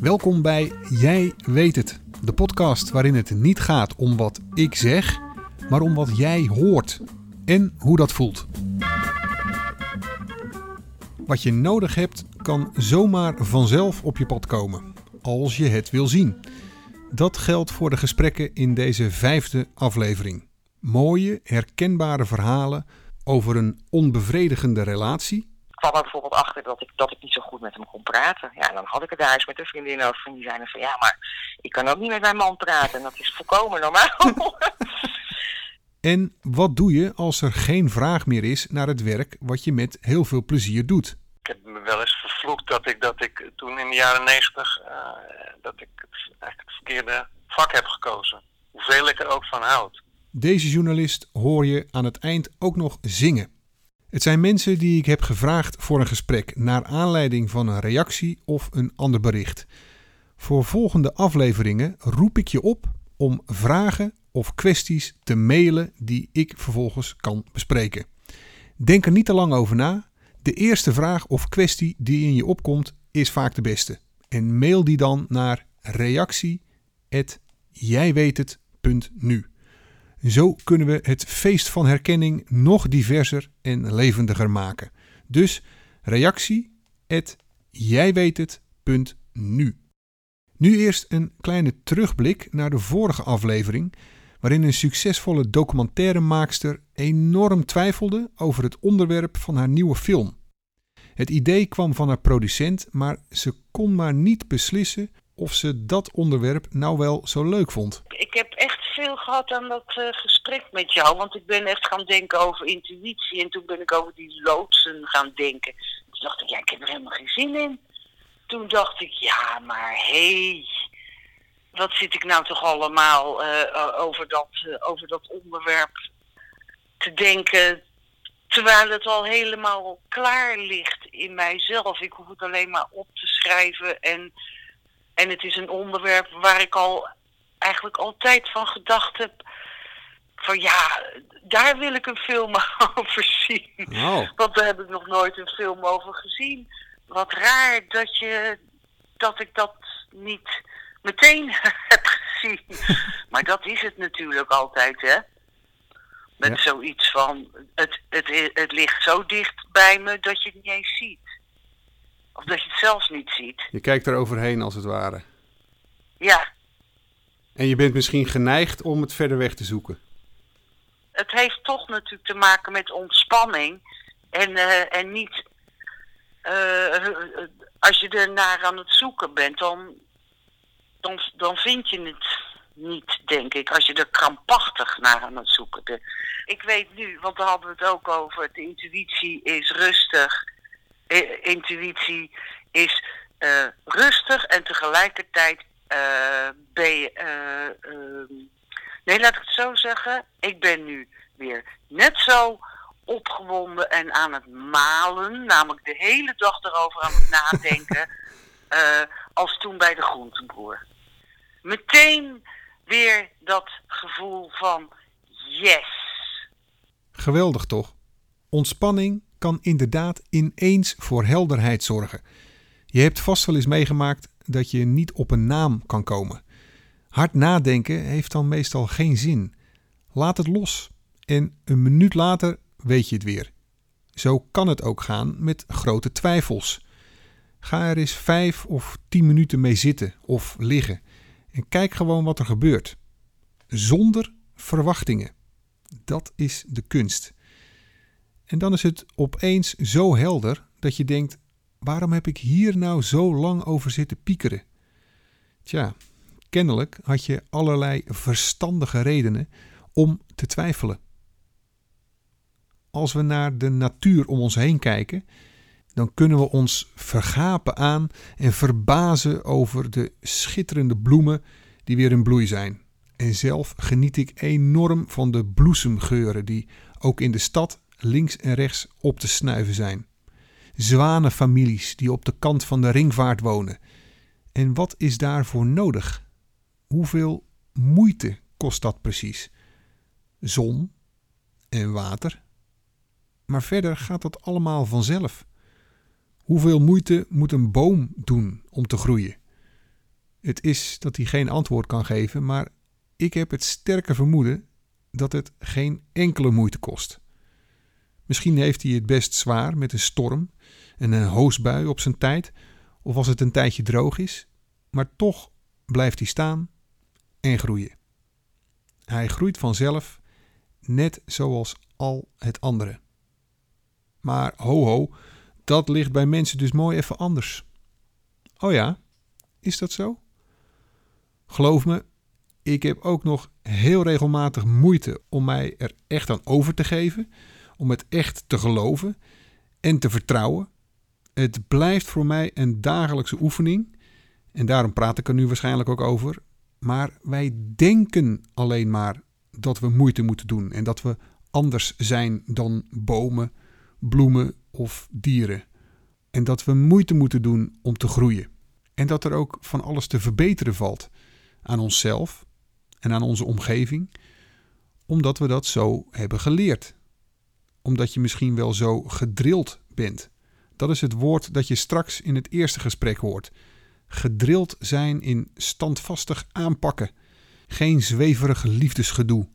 Welkom bij Jij weet het, de podcast waarin het niet gaat om wat ik zeg, maar om wat jij hoort en hoe dat voelt. Wat je nodig hebt kan zomaar vanzelf op je pad komen, als je het wil zien. Dat geldt voor de gesprekken in deze vijfde aflevering. Mooie, herkenbare verhalen over een onbevredigende relatie. Ik kwam er bijvoorbeeld achter dat ik, dat ik niet zo goed met hem kon praten. Ja, dan had ik het daar eens met een vriendin over. En die zeiden van ja, maar ik kan ook niet met mijn man praten. En dat is volkomen normaal. En wat doe je als er geen vraag meer is naar het werk wat je met heel veel plezier doet? Ik heb me wel eens vervloekt dat ik, dat ik toen in de jaren negentig eh, dat ik het, eigenlijk het verkeerde vak heb gekozen. Hoeveel ik er ook van houd. Deze journalist hoor je aan het eind ook nog zingen. Het zijn mensen die ik heb gevraagd voor een gesprek naar aanleiding van een reactie of een ander bericht. Voor volgende afleveringen roep ik je op om vragen of kwesties te mailen die ik vervolgens kan bespreken. Denk er niet te lang over na. De eerste vraag of kwestie die in je opkomt is vaak de beste. En mail die dan naar reactie@jijweethet.nu. Zo kunnen we het feest van herkenning nog diverser en levendiger maken. Dus reactie@jijweethet.nu. Nu eerst een kleine terugblik naar de vorige aflevering, waarin een succesvolle documentairemaakster enorm twijfelde over het onderwerp van haar nieuwe film. Het idee kwam van haar producent, maar ze kon maar niet beslissen of ze dat onderwerp nou wel zo leuk vond. ik heb veel gehad aan dat eh, gesprek met jou. Want ik ben echt gaan denken over intuïtie. En toen ben ik over die loodsen gaan denken. Toen dacht ik, ja, ik heb er helemaal geen zin in. Toen dacht ik, ja, maar hé. Hey, wat zit ik nou toch allemaal eh, over, dat, eh, over dat onderwerp te denken. Terwijl het al helemaal klaar ligt in mijzelf. Ik hoef het alleen maar op te schrijven. En, en het is een onderwerp waar ik al eigenlijk altijd van gedacht heb. Van ja, daar wil ik een film over zien. Oh. Want daar heb ik nog nooit een film over gezien. Wat raar dat, je, dat ik dat niet meteen heb gezien. maar dat is het natuurlijk altijd, hè? Met Ja. zoiets van, het, het, het ligt zo dicht bij me dat je het niet eens ziet. Of dat je het zelfs niet ziet. Je kijkt er overheen als het ware. Ja, En je bent misschien geneigd om het verder weg te zoeken. het heeft toch natuurlijk te maken met ontspanning. En, eh, en niet, eh, als je er naar aan het zoeken bent, dan, dan, dan vind je het niet, denk ik. Als je er krampachtig naar aan het zoeken bent. Ik weet nu, want daar hadden we het ook over, de intuïtie is rustig. Eh, intuïtie is rustig en tegelijkertijd eh, eh, ehm, nee, laat ik het zo zeggen. Ik ben nu weer net zo opgewonden en aan het malen, namelijk de hele dag erover aan het nadenken, eh, als toen bij de groentenboer. Meteen weer dat gevoel van yes. Geweldig toch? Ontspanning kan inderdaad ineens voor helderheid zorgen. Je hebt vast wel eens meegemaakt dat je niet op een naam kan komen. Hard nadenken heeft dan meestal geen zin. Laat het los en een minuut later weet je het weer. Zo kan het ook gaan met grote twijfels. Ga er eens vijf of tien minuten mee zitten of liggen en kijk gewoon wat er gebeurt. Zonder verwachtingen. Dat is de kunst. En dan is het opeens zo helder dat je denkt: waarom heb ik hier nou zo lang over zitten piekeren? Tja, kennelijk had je allerlei verstandige redenen om te twijfelen. Als we naar de natuur om ons heen kijken, dan kunnen we ons vergapen aan en verbazen over de schitterende bloemen die weer in bloei zijn. En zelf geniet ik enorm van de bloesemgeuren die ook in de stad links en rechts op te snuiven zijn. Zwanenfamilies die op de kant van de ringvaart wonen. En wat is daarvoor nodig? Hoeveel moeite kost dat precies? Zon en water. Maar verder gaat dat allemaal vanzelf. Hoeveel moeite moet een boom doen om te groeien? Het is dat hij geen antwoord kan geven, maar ik heb het sterke vermoeden dat het geen enkele moeite kost. Misschien heeft hij het best zwaar met een storm en een hoosbui op zijn tijd, of als het een tijdje droog is, maar toch blijft hij staan en groeien. Hij groeit vanzelf, net zoals al het andere. Maar ho ho, dat ligt bij mensen dus mooi even anders. Oh ja, is dat zo? Geloof me, ik heb ook nog heel regelmatig moeite om mij er echt aan over te geven, om het echt te geloven en te vertrouwen. Het blijft voor mij een dagelijkse oefening en daarom praat ik er nu waarschijnlijk ook over. Maar wij denken alleen maar dat we moeite moeten doen en dat we anders zijn dan bomen, bloemen of dieren. En dat we moeite moeten doen om te groeien. En dat er ook van alles te verbeteren valt aan onszelf en aan onze omgeving, omdat we dat zo hebben geleerd. Omdat je misschien wel zo gedrild bent. Dat is het woord dat je straks in het eerste gesprek hoort. Gedrild zijn in standvastig aanpakken. Geen zweverig liefdesgedoe.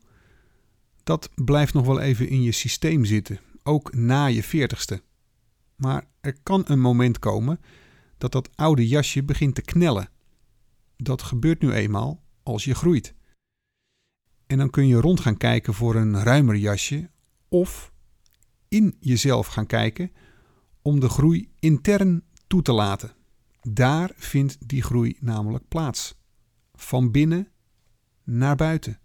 Dat blijft nog wel even in je systeem zitten, ook na je veertigste. Maar er kan een moment komen dat dat oude jasje begint te knellen. Dat gebeurt nu eenmaal als je groeit. En dan kun je rond gaan kijken voor een ruimer jasje of in jezelf gaan kijken om de groei intern toe te laten. Daar vindt die groei namelijk plaats. Van binnen naar buiten.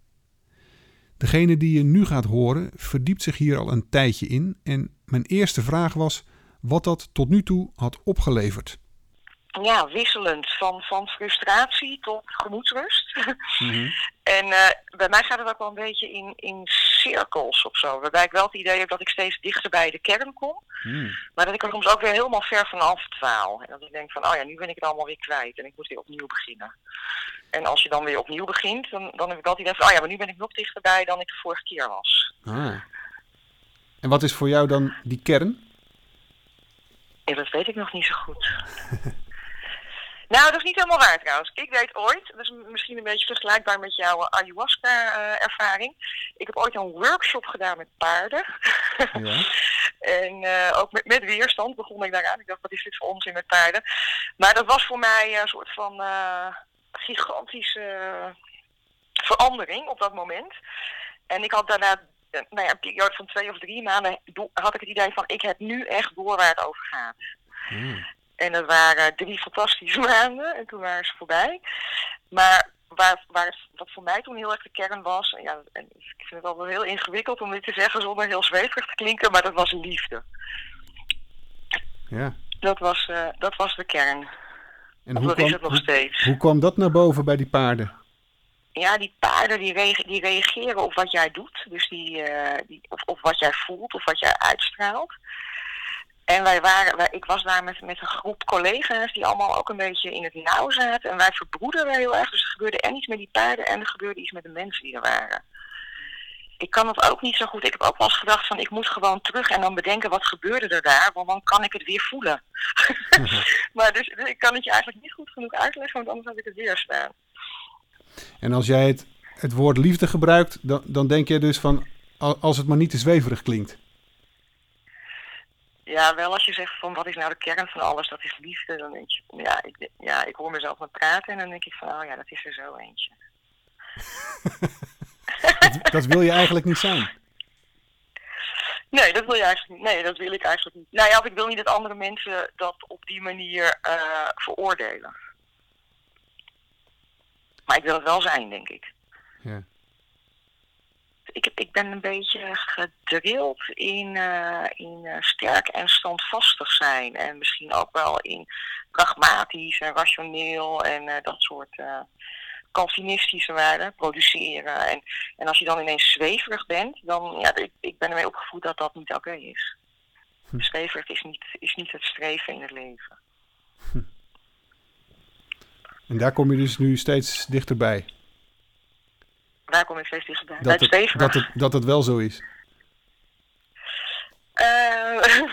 Degene die je nu gaat horen verdiept zich hier al een tijdje in en mijn eerste vraag was wat dat tot nu toe had opgeleverd ja, wisselend van, van frustratie tot gemoedsrust. Mhm. En uh, bij mij gaat het ook wel een beetje in, in cirkels of zo. Waarbij ik wel het idee heb dat ik steeds dichter bij de kern kom. Mhm. Maar dat ik er soms ook weer helemaal ver vanaf dwaal. En dat ik denk van, oh ja, nu ben ik het allemaal weer kwijt. En ik moet weer opnieuw beginnen. En als je dan weer opnieuw begint, dan, dan heb ik altijd idee van, oh ja, maar nu ben ik nog dichterbij dan ik de vorige keer was. Ah. En wat is voor jou dan die kern? Ja, dat weet ik nog niet zo goed. Nou, dat is niet helemaal waar trouwens. Ik deed ooit, dat is misschien een beetje vergelijkbaar met jouw ayahuasca-ervaring. ik heb ooit een workshop gedaan met paarden. Ja. en uh, ook met, met, weerstand begon ik daaraan. Ik dacht, wat is dit voor onzin met paarden? Maar dat was voor mij een soort van uh, gigantische verandering op dat moment. En ik had daarna eh, nou ja, een periode van twee of drie maanden had ik het idee van ik heb nu echt door waar het over gaat. Hmm. En dat waren drie fantastische maanden en toen waren ze voorbij. Maar waar, waar, wat voor mij toen heel erg de kern was, en ja, en ik vind het wel heel ingewikkeld om dit te zeggen zonder heel zweverig te klinken, maar dat was liefde. Ja. Dat was, uh, dat was de kern. En hoe dat kwam, is het nog steeds. Hoe kwam dat naar boven bij die paarden? Ja, die paarden die, die reageren op wat jij doet. Dus die, uh, die, of, of wat jij voelt of wat jij uitstraalt. En wij waren, wij, ik was daar met, met een groep collega's die allemaal ook een beetje in het nauw zaten. En wij verbroederden heel erg. Dus er gebeurde en iets met die paarden en er gebeurde iets met de mensen die er waren. Ik kan het ook niet zo goed. Ik heb ook wel eens gedacht van ik moet gewoon terug en dan bedenken wat gebeurde er daar. Want dan kan ik het weer voelen. maar dus, dus, ik kan het je eigenlijk niet goed genoeg uitleggen, want anders had ik het weer staan. En als jij het, het woord liefde gebruikt, dan, dan denk je dus van als het maar niet te zweverig klinkt. Ja, wel als je zegt van wat is nou de kern van alles, dat is liefde. Dan denk je, ja, ik, ja, ik hoor mezelf maar praten en dan denk ik van, oh ja, dat is er zo eentje. dat, dat, wil je eigenlijk niet zijn. Nee, dat wil je eigenlijk niet. Nee, dat wil ik eigenlijk niet. Nou ja, of ik wil niet dat andere mensen dat op die manier uh, veroordelen. Maar ik wil het wel zijn, denk ik. Ja ik, ik ben een beetje gedrild in, uh, in uh, sterk en standvastig zijn. En misschien ook wel in pragmatisch en rationeel en uh, dat soort Calvinistische waarden produceren. En, en als je dan ineens zweverig bent, dan ja, ik, ik ben ermee opgevoed dat dat niet oké is. Hm. Zweverig is niet, is niet het streven in het leven. Hm. En daar kom je dus nu steeds dichterbij waar kom ik steeds dichterbij? Dat, het, dat, het, dat het wel zo is. Uh,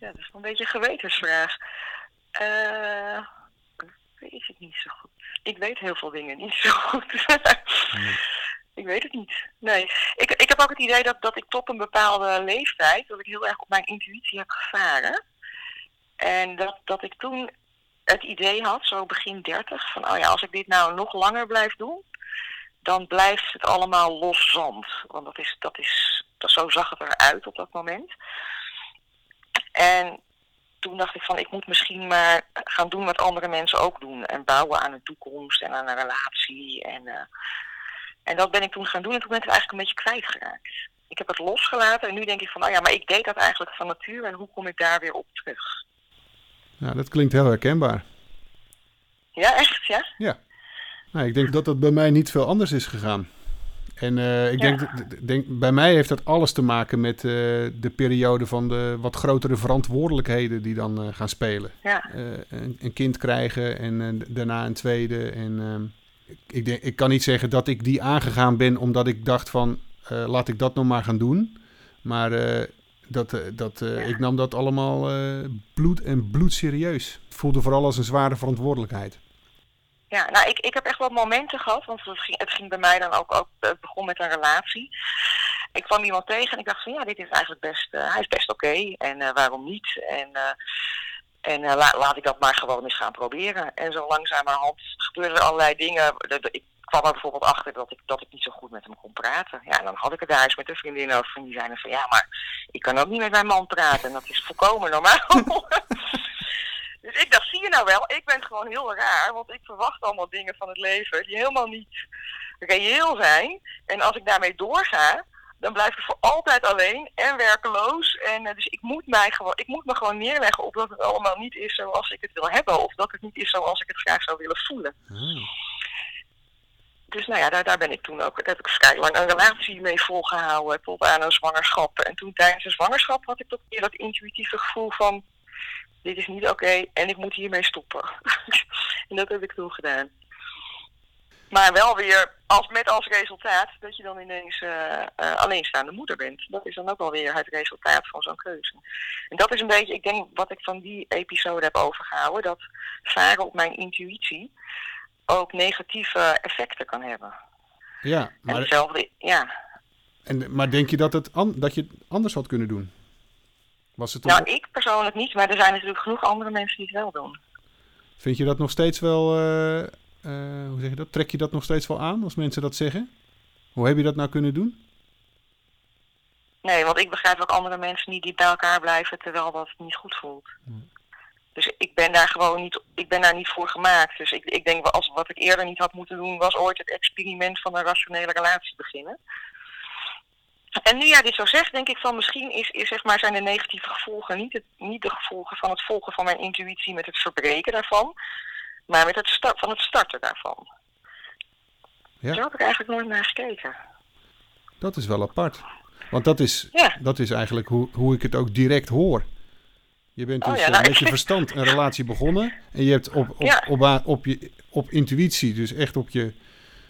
ja, dat is een beetje een gewetensvraag. Uh, weet ik niet zo goed. Ik weet heel veel dingen niet zo goed. ik weet het niet. Nee. Ik, ik heb ook het idee dat, dat ik tot een bepaalde leeftijd, dat ik heel erg op mijn intuïtie heb gevaren. En dat, dat ik toen het idee had, zo begin 30, van oh ja, als ik dit nou nog langer blijf doen, dan blijft het allemaal los zand. Want dat is, dat is, dat, zo zag het eruit op dat moment. En toen dacht ik van, ik moet misschien maar gaan doen wat andere mensen ook doen. En bouwen aan een toekomst en aan een relatie. En, uh, en dat ben ik toen gaan doen en toen ben ik het eigenlijk een beetje kwijtgeraakt. Ik heb het losgelaten en nu denk ik van, oh ja, maar ik deed dat eigenlijk van nature en hoe kom ik daar weer op terug? Ja, dat klinkt heel herkenbaar. Ja, echt, ja? Ja. Nou, ik denk dat dat bij mij niet veel anders is gegaan. En uh, ik denk, denk, bij mij heeft dat alles te maken met uh, de periode van de wat grotere verantwoordelijkheden die dan uh, gaan spelen. Ja. Een, een, kind krijgen en daarna een tweede. En ehm, ik, denk, ik kan niet zeggen dat ik die aangegaan ben omdat ik dacht van laat ik dat nog maar gaan doen. Maar dat, dat, ja. ik nam dat allemaal bloed en bloed serieus. Het voelde vooral als een zware verantwoordelijkheid. Ja, nou, ik, ik heb echt wel momenten gehad, want het ging, het ging bij mij dan ook, ook, het begon met een relatie. Ik kwam iemand tegen en ik dacht van ja, dit is eigenlijk best, uh, hij is best oké en uh, waarom niet? En, en la, laat ik dat maar gewoon eens gaan proberen. En zo langzamerhand gebeurden er allerlei dingen. Ik kwam er bijvoorbeeld achter dat ik, dat ik niet zo goed met hem kon praten. Ja, en dan had ik het daar eens met een vriendin over en die zeiden van ja, maar ik kan ook niet met mijn man praten. En dat is volkomen normaal. Dus ik dacht, zie je nou wel, ik ben gewoon heel raar, want ik verwacht allemaal dingen van het leven die helemaal niet reëel zijn. En als ik daarmee doorga, dan blijf ik voor altijd alleen en werkeloos. En uh, dus ik moet, mij gewoon, ik moet me gewoon neerleggen op dat het allemaal niet is zoals ik het wil hebben. Of dat het niet is zoals ik het graag zou willen voelen. Hmm. Dus nou ja, daar, daar ben ik toen ook, daar heb ik vrij lang een relatie mee volgehouden tot aan een zwangerschap. En toen tijdens de zwangerschap had ik toch weer dat intuïtieve gevoel van dit is niet oké en ik moet hiermee stoppen. en dat heb ik toen gedaan. Maar wel weer als, met als resultaat dat je dan ineens uh, uh, alleenstaande moeder bent. Dat is dan ook wel weer het resultaat van zo'n keuze. En dat is een beetje, ik denk, wat ik van die episode heb overgehouden. Dat varen op mijn intuïtie ook negatieve effecten kan hebben. Ja, maar... En hetzelfde, ja. En, maar denk je dat, het an, dat je het anders had kunnen doen? Was het nou, ik persoonlijk niet, maar er zijn natuurlijk genoeg andere mensen die het wel doen. Vind je dat nog steeds wel, uh, uh, hoe zeg je dat? Trek je dat nog steeds wel aan als mensen dat zeggen? Hoe heb je dat nou kunnen doen? Nee, want ik begrijp ook andere mensen niet die bij elkaar blijven terwijl dat niet goed voelt. Dus ik ben daar gewoon niet, ik ben daar niet voor gemaakt. Dus ik, ik denk, als, wat ik eerder niet had moeten doen, was ooit het experiment van een rationele relatie beginnen. En nu jij dit zo zegt, denk ik van misschien is, is, zeg maar, zijn de negatieve gevolgen niet, het, niet de gevolgen van het volgen van mijn intuïtie met het verbreken daarvan, maar met het start, van het starten daarvan. Ja. Daar heb ik eigenlijk nooit naar gekeken. Dat is wel apart. Want dat is, ja. dat is eigenlijk hoe, hoe ik het ook direct hoor. Je bent dus oh ja, nou, met je verstand een relatie begonnen. En je hebt op, op, ja. op, op, op, je, op intuïtie, dus echt op je,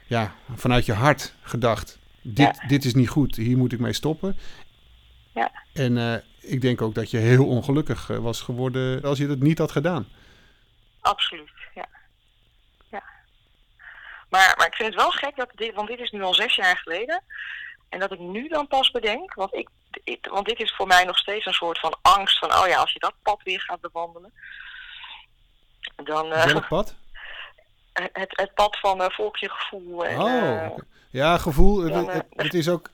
ja, vanuit je hart gedacht dit, ja. dit is niet goed, hier moet ik mee stoppen. Ja. En uh, ik denk ook dat je heel ongelukkig uh, was geworden als je dat niet had gedaan. Absoluut, ja. ja. Maar, maar ik vind het wel gek, dat dit, want dit is nu al zes jaar geleden. En dat ik nu dan pas bedenk, want, ik, ik, want dit is voor mij nog steeds een soort van angst van, oh ja, als je dat pad weer gaat bewandelen. Dan, uh, Welk pad? Het, het pad van uh, volkjegevoel. En, oh, ja, gevoel, het, het, is ook...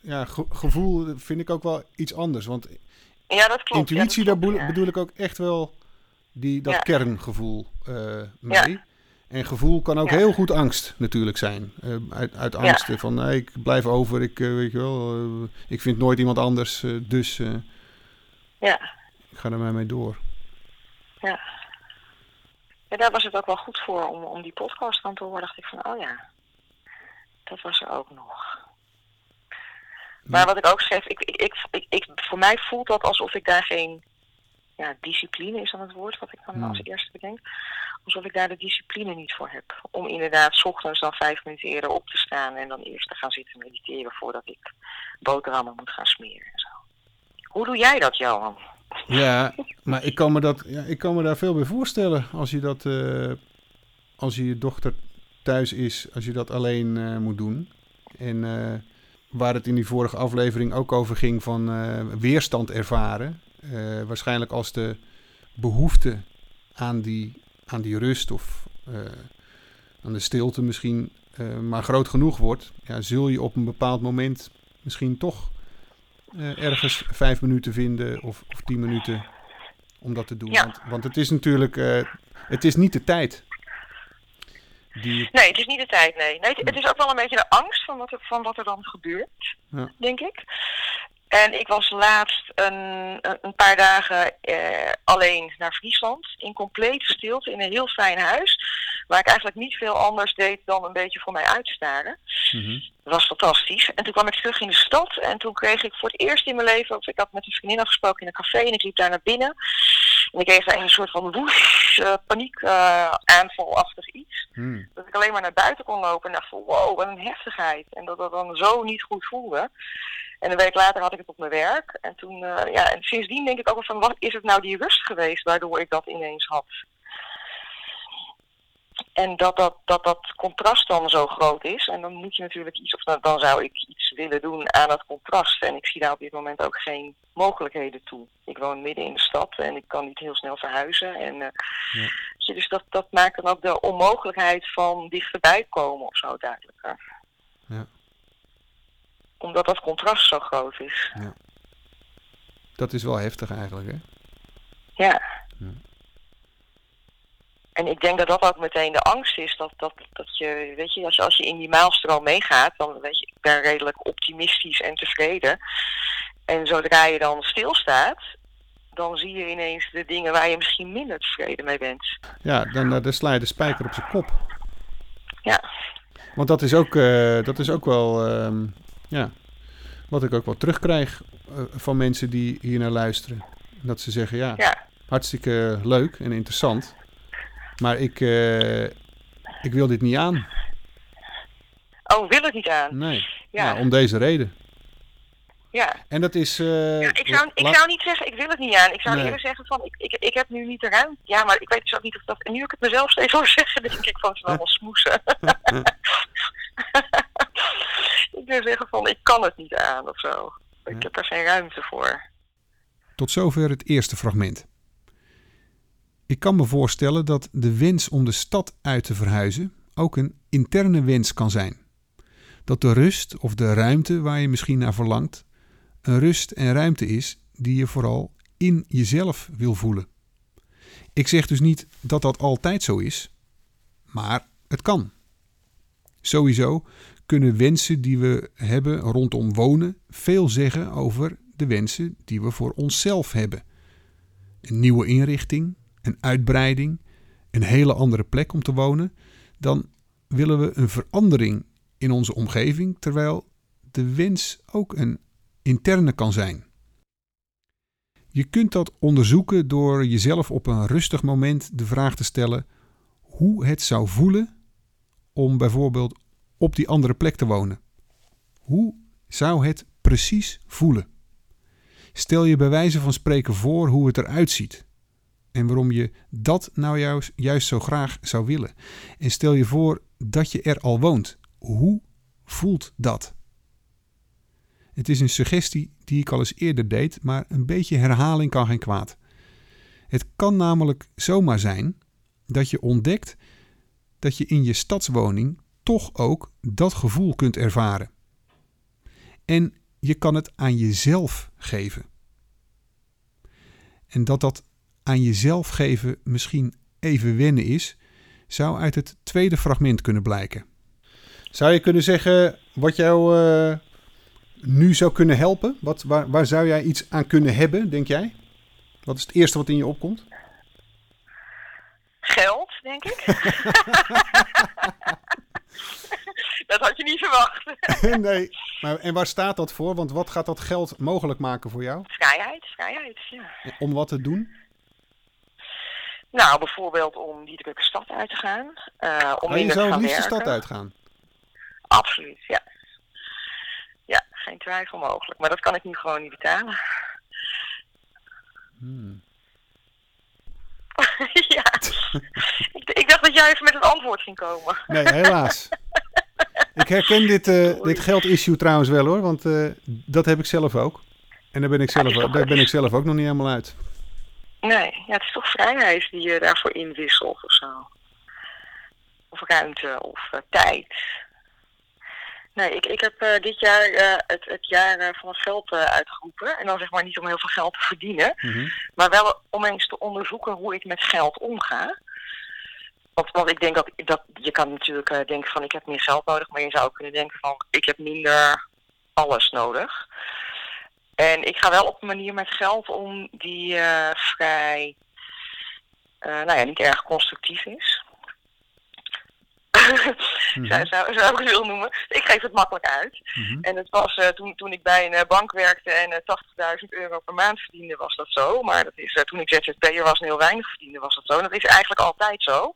Ja, gevoel vind ik ook wel iets anders. Want ja, dat klopt. intuïtie, ja, dat klopt, daar bedoel ik ook echt wel die, dat kerngevoel uh, mee. En gevoel kan ook heel goed angst natuurlijk zijn. Uh, uit, uit angsten van nee, ik blijf over, ik, uh, weet je wel, ik vind nooit iemand anders, dus ja. ik ga er maar mee door. Ja. Ja, daar was het ook wel goed voor om, om die podcast van te horen. dacht ik van, oh ja, dat was er ook nog. Maar wat ik ook schreef, ik, ik, ik, ik, voor mij voelt dat alsof ik daar geen ja, discipline is dan het woord wat ik dan als eerste bedenk. Alsof ik daar de discipline niet voor heb. Om inderdaad s ochtends dan vijf minuten eerder op te staan en dan eerst te gaan zitten mediteren voordat ik boterhammen moet gaan smeren en zo. Hoe doe jij dat, Johan? Ja, maar ik kan me, dat, ja, ik kan me daar veel bij voorstellen als je dat uh, als je je dochter thuis is, als je dat alleen eh, moet doen. En eh, waar het in die vorige aflevering ook over ging van eh, weerstand ervaren. Eh, waarschijnlijk als de behoefte aan die, aan die rust of eh, aan de stilte misschien eh, maar groot genoeg wordt, ja, zul je op een bepaald moment misschien toch eh, ergens vijf minuten vinden of, of tien minuten om dat te doen. Ja. Want, want het is natuurlijk, eh, het is niet de tijd. Die, Nee, het is niet de tijd, nee. nee het, het is ook wel een beetje de angst van wat er, van wat er dan gebeurt, Ja. denk ik. En ik was laatst een, een- een paar dagen eh, alleen naar Friesland. In complete stilte, in een heel fijn huis. Waar ik eigenlijk niet veel anders deed dan een beetje voor mij uitstaren. Mhm. Dat was fantastisch. En toen kwam ik terug in de stad. En toen kreeg ik voor het eerst in mijn leven... Of ik had met een vriendin afgesproken in een café. En ik liep daar naar binnen. En ik kreeg een soort van woes, eh, paniek, eh, aanvalachtig iets. Hmm. Dat ik alleen maar naar buiten kon lopen en dacht van wow, wat een heftigheid. En dat dat dan zo niet goed voelde. En een week later had ik het op mijn werk. En toen, eh, ja, en sindsdien denk ik ook wel van wat is het nou die rust geweest waardoor ik dat ineens had. En dat dat, dat dat contrast dan zo groot is. En dan moet je natuurlijk iets, of dan, dan zou ik iets willen doen aan dat contrast. En ik zie daar op dit moment ook geen mogelijkheden toe. Ik woon midden in de stad en ik kan niet heel snel verhuizen. En, eh, Ja. Dus dat, dat maakt dan ook de onmogelijkheid van dichterbij komen of zo duidelijker. Ja. Omdat dat contrast zo groot is. Dat is wel heftig eigenlijk, hè? Ja. Ja. En ik denk dat dat ook meteen de angst is. Dat, dat, dat je, weet je, als, als je in die maalstroom meegaat, dan weet je, ik ben redelijk optimistisch en tevreden. En zodra je dan stilstaat, dan zie je ineens de dingen waar je misschien minder tevreden mee bent. Ja, dan, dan sla je de spijker op zijn kop. Ja. Want dat is ook, eh, dat is ook wel, ehm, ja, wat ik ook wel terugkrijg eh, van mensen die hier naar luisteren. Dat ze zeggen, ja, Ja. hartstikke leuk en interessant. Maar ik, eh, ik wil dit niet aan. Oh, wil het niet aan. Nee. Ja. Ja, om deze reden. Ja. En dat is... eh, Ja, ik, zou, ik zou niet zeggen, ik wil het niet aan. Ik zou Nee. eerder zeggen van, ik, ik, ik heb nu niet de ruimte. Ja, maar ik weet dus ook niet of dat... En nu ik het mezelf steeds hoor zeggen, denk ik van, is allemaal smoesen. ik wil zeggen van, ik kan het niet aan of zo. Ik Ja. heb er geen ruimte voor. Tot zover het eerste fragment. Ik kan me voorstellen dat de wens om de stad uit te verhuizen ook een interne wens kan zijn. Dat de rust of de ruimte waar je misschien naar verlangt, een rust en ruimte is die je vooral in jezelf wil voelen. Ik zeg dus niet dat dat altijd zo is, maar het kan. Sowieso kunnen wensen die we hebben rondom wonen veel zeggen over de wensen die we voor onszelf hebben. Een nieuwe inrichting, een uitbreiding, een hele andere plek om te wonen, dan willen we een verandering in onze omgeving, terwijl de wens ook een interne kan zijn. Je kunt dat onderzoeken door jezelf op een rustig moment de vraag te stellen hoe het zou voelen om bijvoorbeeld op die andere plek te wonen. Hoe zou het precies voelen? Stel je bij wijze van spreken voor hoe het eruit ziet. En waarom je dat nou juist, juist zo graag zou willen. En stel je voor dat je er al woont. Hoe voelt dat? Het is een suggestie die ik al eens eerder deed, maar een beetje herhaling kan geen kwaad. Het kan namelijk zomaar zijn dat je ontdekt dat je in je stadswoning toch ook dat gevoel kunt ervaren. En je kan het aan jezelf geven. En dat dat aan jezelf geven misschien even wennen is, zou uit het tweede fragment kunnen blijken. Zou je kunnen zeggen wat jou eh, nu zou kunnen helpen? Wat, waar, waar zou jij iets aan kunnen hebben, denk jij? Wat is het eerste wat in je opkomt? Geld, denk ik. dat had je niet verwacht. nee. Maar, en waar staat dat voor? Want wat gaat dat geld mogelijk maken voor jou? Vrijheid, vrijheid, ja. Om wat te doen? Nou, bijvoorbeeld om die drukke stad uit te gaan. eh, om Oh, je zou liefst de stad uitgaan. Absoluut, ja. Ja, geen twijfel mogelijk. Maar dat kan ik nu gewoon niet betalen. Hmm. ja. ik, ik dacht dat jij even met het antwoord ging komen. Nee, helaas. ik herken dit, uh, dit geldissue trouwens wel hoor, want uh, dat heb ik zelf ook. En daar ben ik zelf, daar ben ik zelf ook nog niet helemaal uit. Nee, ja, het is toch vrijheid die je daarvoor inwisselt of zo. Of ruimte of uh, tijd. Nee, ik, ik heb uh, dit jaar uh, het, het jaar van het geld uitgeroepen. En dan zeg maar niet om heel veel geld te verdienen. Mm -hmm. Maar wel om eens te onderzoeken hoe ik met geld omga. Want, want ik denk dat, dat je kan natuurlijk denken van ik heb meer geld nodig. Maar je zou ook kunnen denken van ik heb minder alles nodig. En ik ga wel op een manier met geld om die uh, vrij, uh, nou ja, niet erg constructief is. mm-hmm. zou, zou, zou ik het willen noemen. Ik geef het makkelijk uit. Mm-hmm. En het was uh, toen, toen ik bij een bank werkte en 80.000 euro per maand verdiende, was dat zo. Maar dat is, toen ik ZZP'er was en heel weinig verdiende, was dat zo. En dat is eigenlijk altijd zo.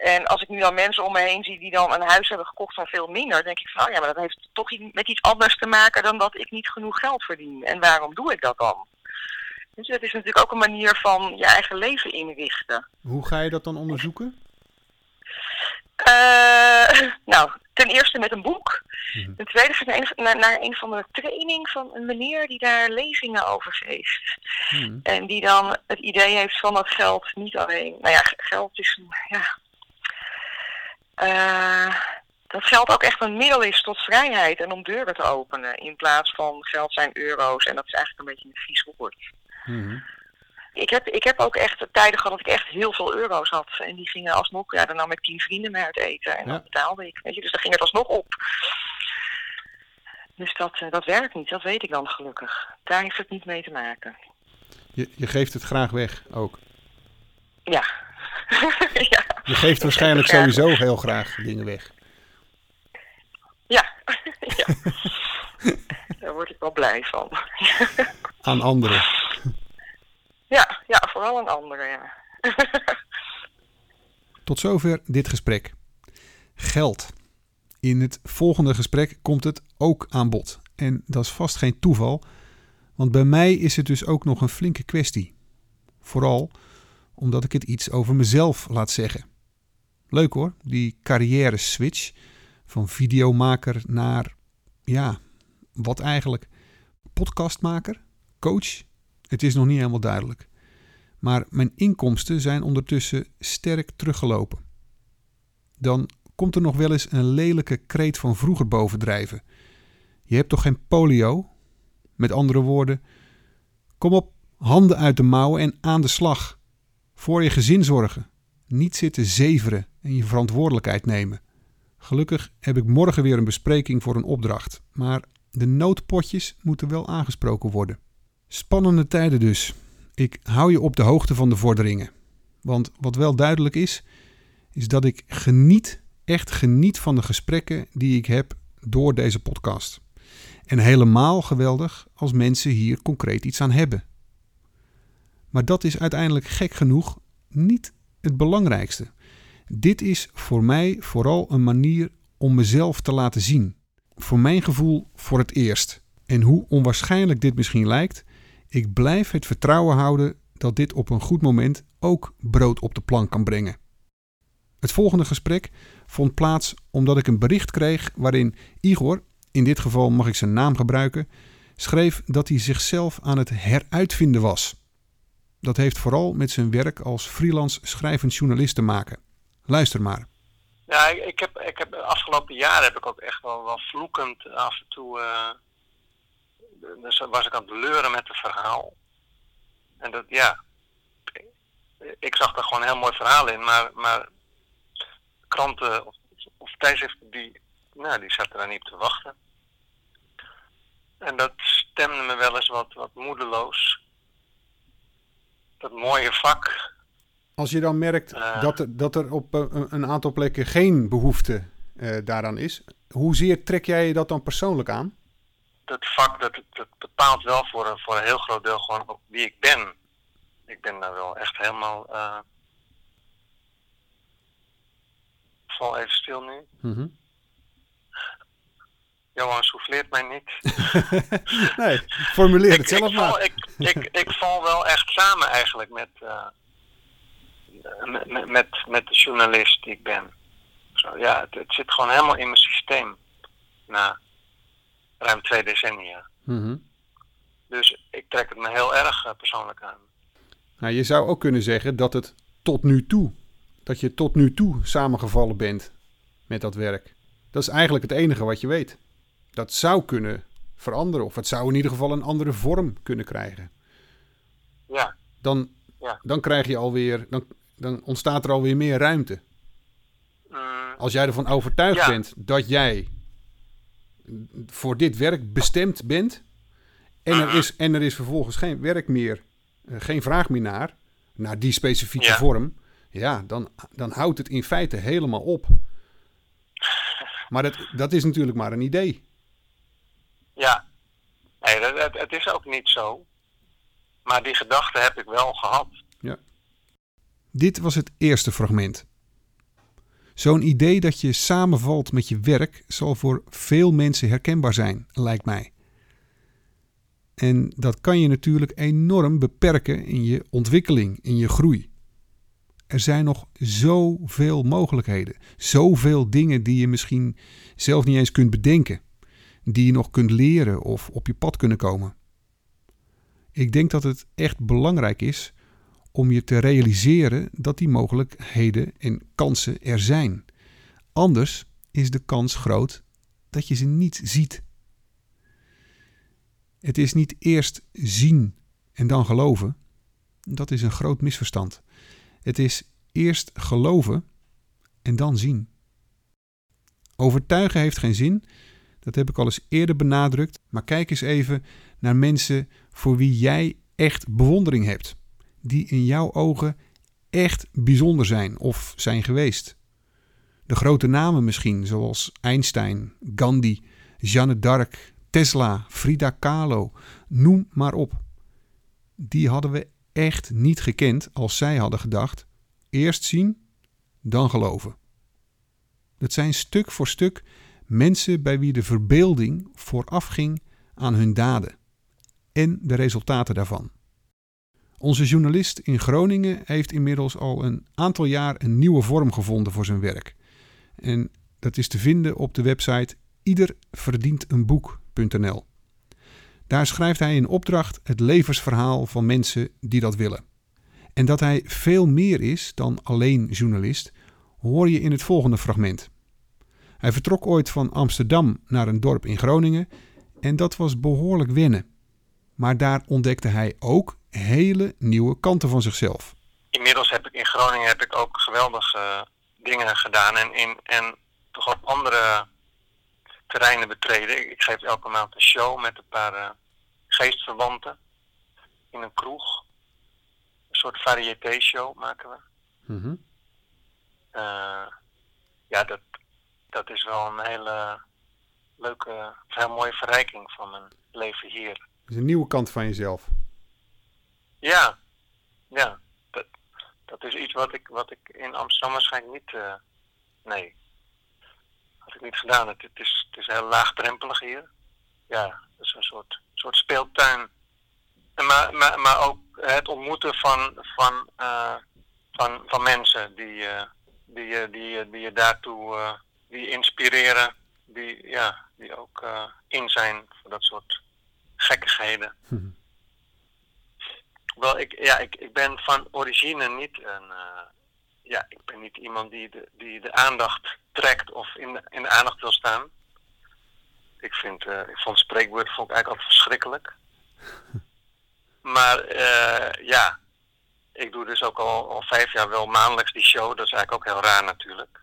En als ik nu dan mensen om me heen zie die dan een huis hebben gekocht van veel minder, denk ik van, oh ja, maar dat heeft toch met iets anders te maken dan dat ik niet genoeg geld verdien. En waarom doe ik dat dan? Dus dat is natuurlijk ook een manier van je eigen leven inrichten. Hoe ga je dat dan onderzoeken? Uh, nou, ten eerste met een boek. Mm-hmm. Ten tweede naar, naar, naar een van de training van een meneer die daar lezingen over geeft. Mm-hmm. En die dan het idee heeft van dat geld niet alleen. Nou ja, geld is. Ja, uh, dat geld ook echt een middel is tot vrijheid en om deuren te openen. In plaats van geld zijn euro's en dat is eigenlijk een beetje een vies woord. Mm-hmm. Ik heb, ik heb ook echt tijden gehad dat ik echt heel veel euro's had. En die gingen alsnog, ja, dan nam ik tien vrienden mee uit eten. En ja. dan betaalde ik. Weet je, dus dan ging het alsnog op. Dus dat, uh, dat werkt niet, dat weet ik dan gelukkig. Daar heeft het niet mee te maken. Je, je geeft het graag weg ook. Ja. ja. Je geeft waarschijnlijk sowieso heel graag dingen weg. Ja, ja. daar word ik wel blij van. aan anderen. Ja, ja, vooral aan anderen, ja. Tot zover dit gesprek. Geld. In het volgende gesprek komt het ook aan bod. En dat is vast geen toeval, want bij mij is het dus ook nog een flinke kwestie. Vooral omdat ik het iets over mezelf laat zeggen. Leuk hoor, die carrière switch van videomaker naar, ja, wat eigenlijk? Podcastmaker? Coach? Het is nog niet helemaal duidelijk. Maar mijn inkomsten zijn ondertussen sterk teruggelopen. Dan komt er nog wel eens een lelijke kreet van vroeger bovendrijven. Je hebt toch geen polio? Met andere woorden, kom op, handen uit de mouwen en aan de slag. Voor je gezin zorgen. Niet zitten zeveren en je verantwoordelijkheid nemen. Gelukkig heb ik morgen weer een bespreking voor een opdracht, maar de noodpotjes moeten wel aangesproken worden. Spannende tijden dus. Ik hou je op de hoogte van de vorderingen. Want wat wel duidelijk is, is dat ik geniet, echt geniet van de gesprekken die ik heb door deze podcast. En helemaal geweldig als mensen hier concreet iets aan hebben. Maar dat is uiteindelijk gek genoeg niet het belangrijkste. Dit is voor mij vooral een manier om mezelf te laten zien. Voor mijn gevoel voor het eerst. En hoe onwaarschijnlijk dit misschien lijkt, ik blijf het vertrouwen houden dat dit op een goed moment ook brood op de plank kan brengen. Het volgende gesprek vond plaats omdat ik een bericht kreeg waarin Igor, in dit geval mag ik zijn naam gebruiken, schreef dat hij zichzelf aan het heruitvinden was. Dat heeft vooral met zijn werk als freelance schrijvend journalist te maken. Luister maar. Ja, ik heb, ik heb afgelopen jaren heb ik ook echt wel, wel vloekend af en toe. Uh, dus was ik aan het leuren met het verhaal. En dat, ja. Ik zag er gewoon een heel mooi verhaal in, maar, maar kranten of, of tijdschriften die, nou, die zaten daar niet op te wachten. En dat stemde me wel eens wat, wat moedeloos dat mooie vak. Als je dan merkt uh, dat, er, dat er op een, een aantal plekken geen behoefte uh, daaraan is, hoezeer trek jij je dat dan persoonlijk aan? Dat vak dat, dat bepaalt wel voor een, voor een heel groot deel gewoon wie ik ben. Ik ben daar wel echt helemaal. Uh, val even stil nu. Mm -hmm. Johan souffleert mij niet. nee, formuleer het zelf ik val, maar. Ik, ik, ik val wel echt samen eigenlijk met, uh, met, met, met, met de journalist die ik ben. Zo, ja, het, het zit gewoon helemaal in mijn systeem. Na ruim twee decennia. Mhm. Dus ik trek het me heel erg eh, persoonlijk aan. Nou, je zou ook kunnen zeggen dat het tot nu toe, dat je tot nu toe samengevallen bent met dat werk. Dat is eigenlijk het enige wat je weet. Dat zou kunnen veranderen, of het zou in ieder geval een andere vorm kunnen krijgen. Ja, Dan, Ja. dan krijg je alweer, dan, dan ontstaat er alweer meer ruimte. mm, Als jij ervan overtuigd Ja. bent dat jij voor dit werk bestemd bent. En er is, en er is vervolgens geen werk meer, eh, geen vraag meer naar, naar die specifieke Ja. vorm. Ja, dan, dan houdt het in feite helemaal op. Maar dat, dat is natuurlijk maar een idee. Ja. Nee, dat, het, is ook niet zo. Maar die gedachte heb ik wel gehad. Dit was het eerste fragment. Zo'n idee dat je samenvalt met je werk zal voor veel mensen herkenbaar zijn, lijkt mij. En dat kan je natuurlijk enorm beperken in je ontwikkeling, in je groei. Er zijn nog zoveel mogelijkheden, zoveel dingen die je misschien zelf niet eens kunt bedenken, die je nog kunt leren of op je pad kunnen komen. Ik denk dat het echt belangrijk is om je te realiseren dat die mogelijkheden en kansen er zijn. Anders is de kans groot dat je ze niet ziet. Het is niet eerst zien en dan geloven. Dat is een groot misverstand. Het is eerst geloven en dan zien. Overtuigen heeft geen zin. Dat heb ik al eens eerder benadrukt. Maar kijk eens even naar mensen voor wie jij echt bewondering hebt die in jouw ogen echt bijzonder zijn of zijn geweest. De grote namen misschien, zoals Einstein, Gandhi, Jeanne d'Arc, Tesla, Frida Kahlo, noem maar op. Die hadden we echt niet gekend als zij hadden gedacht: eerst zien, dan geloven. Dat zijn stuk voor stuk mensen bij wie de verbeelding voorafging aan hun daden en de resultaten daarvan. Onze journalist in Groningen heeft inmiddels al een aantal jaar een nieuwe vorm gevonden voor zijn werk. En dat is te vinden op de website iederverdientenboek.nl. Daar schrijft hij in opdracht het levensverhaal van mensen die dat willen. En dat hij veel meer is dan alleen journalist, hoor je in het volgende fragment. Hij vertrok ooit van Amsterdam naar een dorp in Groningen en dat was behoorlijk wennen. Maar daar ontdekte hij ook hele nieuwe kanten van zichzelf. Inmiddels heb ik in Groningen heb ik ook geweldige eh, dingen gedaan. En, in, en toch op andere terreinen betreden. Ik, geef elke maand een show met een paar eh, geestverwanten. In een kroeg. Een soort variété show maken we. Mhm. Eh, ja, dat, dat is wel een hele leuke, heel mooie verrijking van mijn leven hier. Dat is een nieuwe kant van jezelf. Ja, ja. Dat, dat is iets wat ik, wat ik in Amsterdam waarschijnlijk niet. eh, nee. Had ik niet gedaan. Het, het, is, het is heel laagdrempelig hier. Ja, het is een soort, soort speeltuin. Maar, maar, maar ook het ontmoeten van, van, eh, van, van mensen die, eh, die, je- die, je- die je daartoe die inspireren. Die, ja, die ook eh, in zijn voor dat soort gekkigheden. Mhm. Wel, ik, ja, ik, ik ben van origine niet een. eh, ja, ik ben niet iemand die de, die de aandacht trekt of in de, in de aandacht wil staan. Ik, vind, eh, ik vond spreekwoord vond ik eigenlijk altijd verschrikkelijk. Maar ja, ik doe dus ook al, al vijf jaar wel maandelijks die show. Dat is eigenlijk ook heel raar natuurlijk.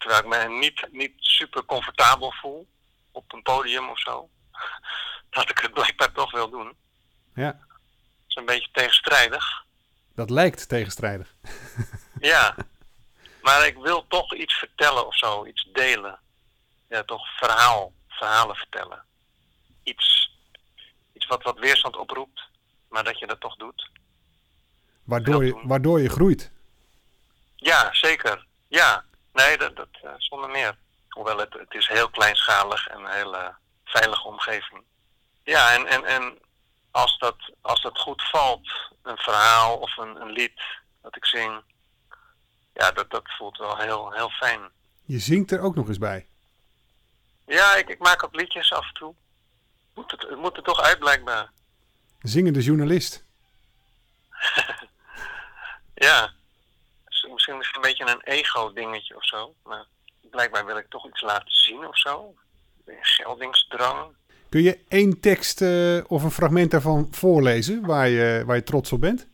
Terwijl ik me niet, niet super comfortabel voel op een podium of zo. Dat ik het blijkbaar toch wil doen. Ja, Dat is een beetje tegenstrijdig. dat lijkt tegenstrijdig. Ja. Maar ik wil toch iets vertellen of zo, iets delen. Ja, toch verhaal, verhalen vertellen. Iets, iets wat wat weerstand oproept, maar dat je dat toch doet. Waardoor je, waardoor je groeit. Ja, zeker. Ja. Nee, dat, dat eh, zonder meer. Hoewel het, het is heel kleinschalig en een hele veilige omgeving. Ja, en, en, en als, dat, als dat goed valt, een verhaal of een, een lied dat ik zing, ja, dat, dat voelt wel heel, heel fijn. Je zingt er ook nog eens bij. Ja, ik, ik maak ook liedjes af en toe. Moet het, het moet er toch uit, blijkbaar. Zingende journalist. Ja. Misschien is het een beetje een ego-dingetje of zo. Maar blijkbaar wil ik toch iets laten zien of zo. Een geldingsdrang. Kun je één tekst eh, of een fragment daarvan voorlezen waar je, waar je trots op bent?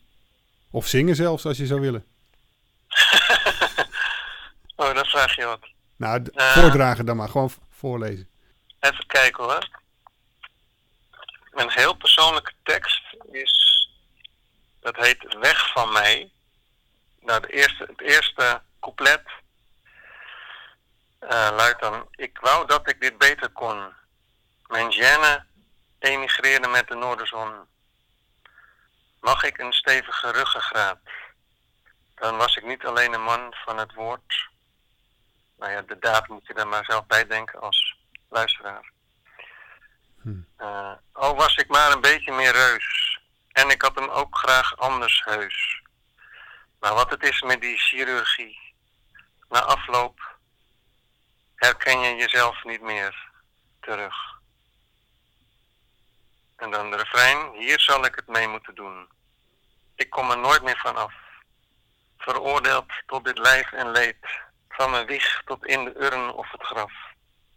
Of zingen zelfs, als je zou willen. oh, dan vraag je wat. Nou, Eh. voordragen dan maar. Gewoon voorlezen. Even kijken hoor. Een heel persoonlijke tekst is. Dat heet Weg van mij. De eerste, het eerste couplet. eh, luidt dan: Ik wou dat ik dit beter kon. Mijn gêne emigreerde met de Noorderzon. Mag ik een stevige ruggengraat? Dan was ik niet alleen een man van het woord. Nou ja, de daad moet je er maar zelf bij denken als luisteraar. Oh, was ik maar een beetje meer reus. En ik had hem ook graag anders heus. Maar wat het is met die chirurgie. Na afloop herken je jezelf niet meer terug. En dan de refrein. Hier zal ik het mee moeten doen. Ik kom er nooit meer van af. Veroordeeld tot dit lijf en leed. Van mijn wieg tot in de urn of het graf.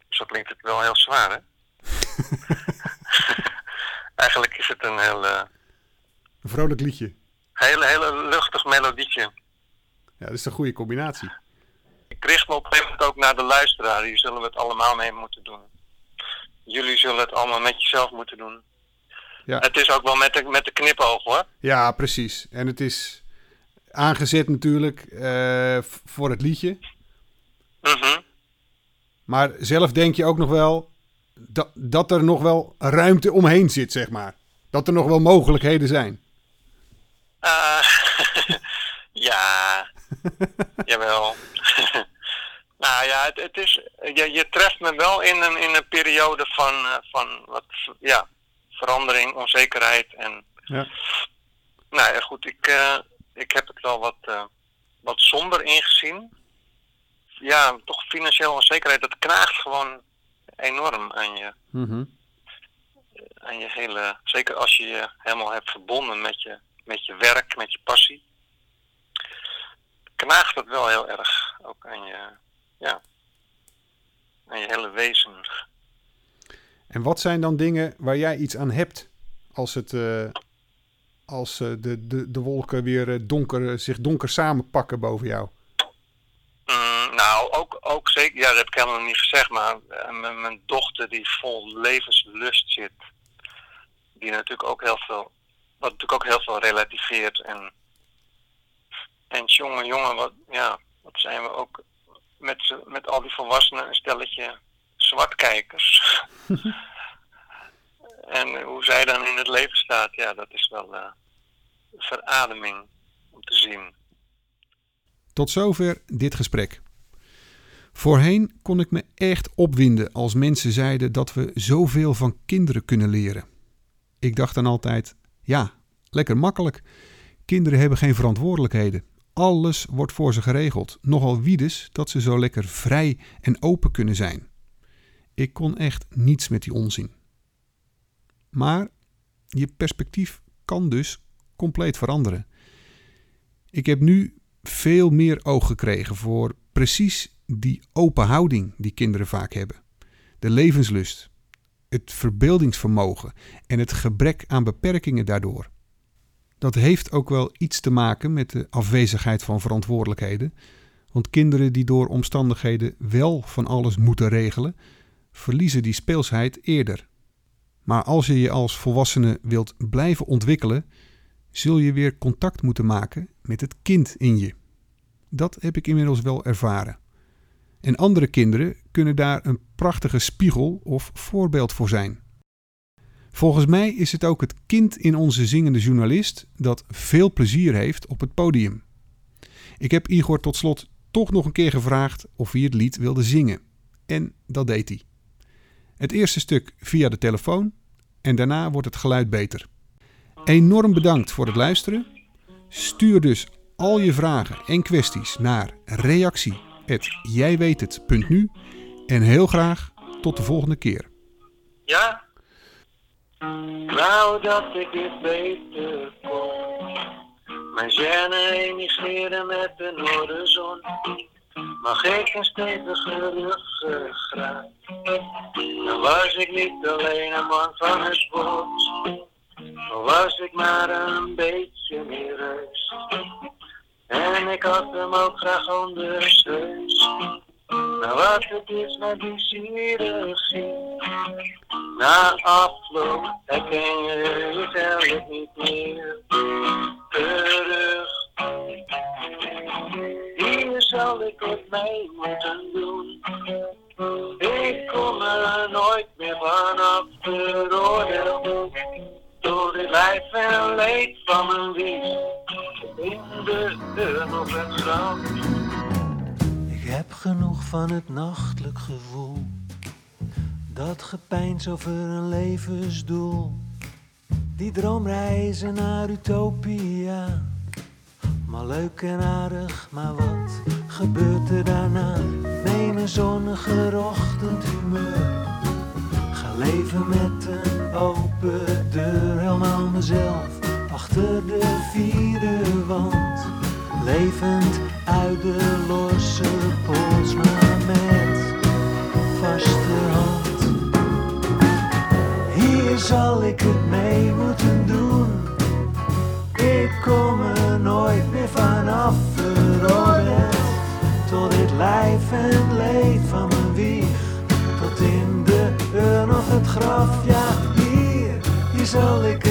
Zo klinkt het wel heel zwaar, hè? Eigenlijk is het een heel, eh, Een vrolijk liedje. Hele, hele luchtig melodietje. Ja, dat is een goede combinatie. Ik richt me op een gegeven moment ook naar de luisteraar. Hier zullen we het allemaal mee moeten doen. Jullie zullen het allemaal met jezelf moeten doen. Ja. Het is ook wel met de, met de knipoog hoor. Ja, precies. En het is aangezet natuurlijk eh, voor het liedje. Mhm. Maar zelf denk je ook nog wel dat, dat er nog wel ruimte omheen zit, zeg maar. Dat er nog wel mogelijkheden zijn. Eh, ja, jawel. nou ja, het, het is, je, je treft me wel in een, in een periode van, eh, van wat, ja, verandering, onzekerheid. En, Ja. Nou ja, goed, ik, eh, ik heb het wel wat, wat somber ingezien. Ja, toch financiële onzekerheid, dat knaagt gewoon enorm aan je, Mhm. aan je hele, zeker als je je helemaal hebt verbonden met je, met je werk, met je passie, knaagt het wel heel erg ook aan je, ja, aan je hele wezen. En wat zijn dan dingen waar jij iets aan hebt als, het, eh, als eh, de, de, de wolken weer eh, donker, zich donker samenpakken boven jou? Mm, nou, ook, ook zeker, ja, dat heb ik helemaal niet gezegd, maar mijn, mijn dochter die vol levenslust zit, die natuurlijk ook heel veel, wat natuurlijk ook heel veel relativeert en, en jongen, jongen, wat, ja, wat zijn we ook met, met al die volwassenen een stelletje zwartkijkers. en hoe zij dan in het leven staat, ja, dat is wel eh, verademing om te zien. Tot zover dit gesprek. Voorheen kon ik me echt opwinden als mensen zeiden dat we zoveel van kinderen kunnen leren. Ik dacht dan altijd: ja, lekker makkelijk. Kinderen hebben geen verantwoordelijkheden. Alles wordt voor ze geregeld. Nogal wiedes dat ze zo lekker vrij en open kunnen zijn. Ik kon echt niets met die onzin. Maar je perspectief kan dus compleet veranderen. Ik heb nu veel meer oog gekregen voor precies die open houding die kinderen vaak hebben. De levenslust, het verbeeldingsvermogen en het gebrek aan beperkingen daardoor. Dat heeft ook wel iets te maken met de afwezigheid van verantwoordelijkheden. Want kinderen die door omstandigheden wel van alles moeten regelen, verliezen die speelsheid eerder. Maar als je je als volwassene wilt blijven ontwikkelen, zul je weer contact moeten maken met het kind in je. Dat heb ik inmiddels wel ervaren. En andere kinderen kunnen daar een prachtige spiegel of voorbeeld voor zijn. Volgens mij is het ook het kind in onze zingende journalist dat veel plezier heeft op het podium. Ik heb Igor tot slot toch nog een keer gevraagd of hij het lied wilde zingen. En dat deed hij. Het eerste stuk via de telefoon en daarna wordt het geluid beter. Enorm bedankt voor het luisteren. Stuur dus al je vragen en kwesties naar reactie.jijweethet.nu en heel graag tot de volgende keer. Ja? Nou dat ik dit beter kon. Mijn gêne emigreren met de noorderzon. Mag ik een stevige ruggengraat. Dan was ik niet alleen een man van het bos. Dan was ik maar een beetje meer. En ik had hem ook graag onder steus. Nou wat het is met die chirurgie. Na afloop herken je jezelf niet meer terug. Hier zal ik het mee moeten doen. Het nachtelijk gevoel. Dat gepeins over een levensdoel. Die droomreizen naar Utopia. Maar leuk en aardig, maar wat gebeurt er daarna? Neem een zonnige ochtendhumeur. Ga leven met een open deur. Helemaal mezelf achter de vierde wand. Levend uit de losse pols, zal ik het mee moeten doen. Ik kom er nooit meer vanaf veroordeeld. Tot dit lijf en leed van mijn wieg. Tot in de urn of het graf, ja hier, hier zal ik